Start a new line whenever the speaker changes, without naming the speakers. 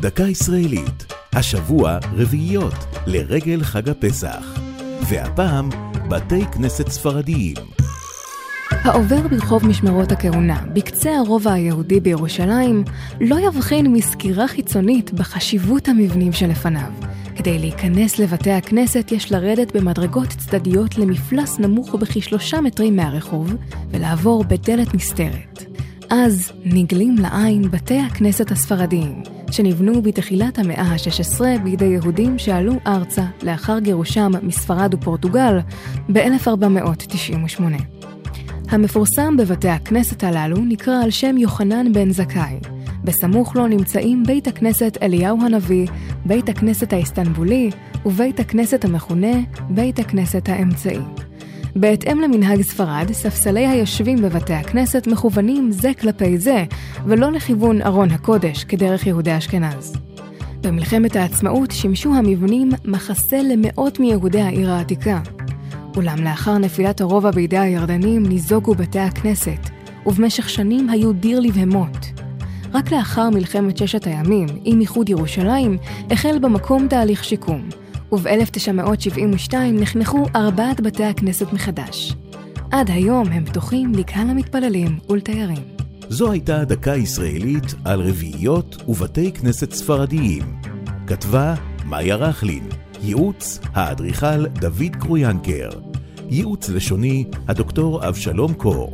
דקה ישראלית, השבוע רביעיות לרגל חג הפסח, והפעם בתי כנסת ספרדיים.
העובר ברחוב משמרות הכהונה, בקצה הרובע היהודי בירושלים, לא יבחין מסקירה חיצונית בחשיבות המבנים שלפניו. כדי להיכנס לבתי הכנסת יש לרדת במדרגות צדדיות למפלס נמוך בכשלושה מטרים מהרחוב, ולעבור בדלת נסתרת. אז נגלים לעין בתי הכנסת הספרדיים, שנבנו בתחילת המאה ה-16 בידי יהודים שעלו ארצה לאחר גירושם מספרד ופורטוגל ב-1498. המפורסם בבתי הכנסת הללו נקרא על שם יוחנן בן זכאי. בסמוך לו נמצאים בית הכנסת אליהו הנביא, בית הכנסת האיסטנבולי ובית הכנסת המכונה בית הכנסת האמצעי. בהתאם למנהג ספרד, ספסלי היושבים בבתי הכנסת מכוונים זה כלפי זה, ולא לכיוון ארון הקודש, כדרך יהודי אשכנז. במלחמת העצמאות שימשו המבנים מחסה למאות מיהודי העיר העתיקה. אולם לאחר נפילת הרובע בידי הירדנים ניזוגו בתי הכנסת, ובמשך שנים היו דיר לבהמות. רק לאחר מלחמת ששת הימים, עם איחוד ירושלים, החל במקום תהליך שיקום, וב-1972 נחנכו ארבעת בתי הכנסת מחדש. עד היום הם פתוחים לקהל המתפללים ולתיירים.
זו הייתה דקה ישראלית על רביעיות ובתי כנסת ספרדיים. כתבה מאיה רכלין, ייעוץ האדריכל דוד קרויאנקר, ייעוץ לשוני הדוקטור אבשלום קור.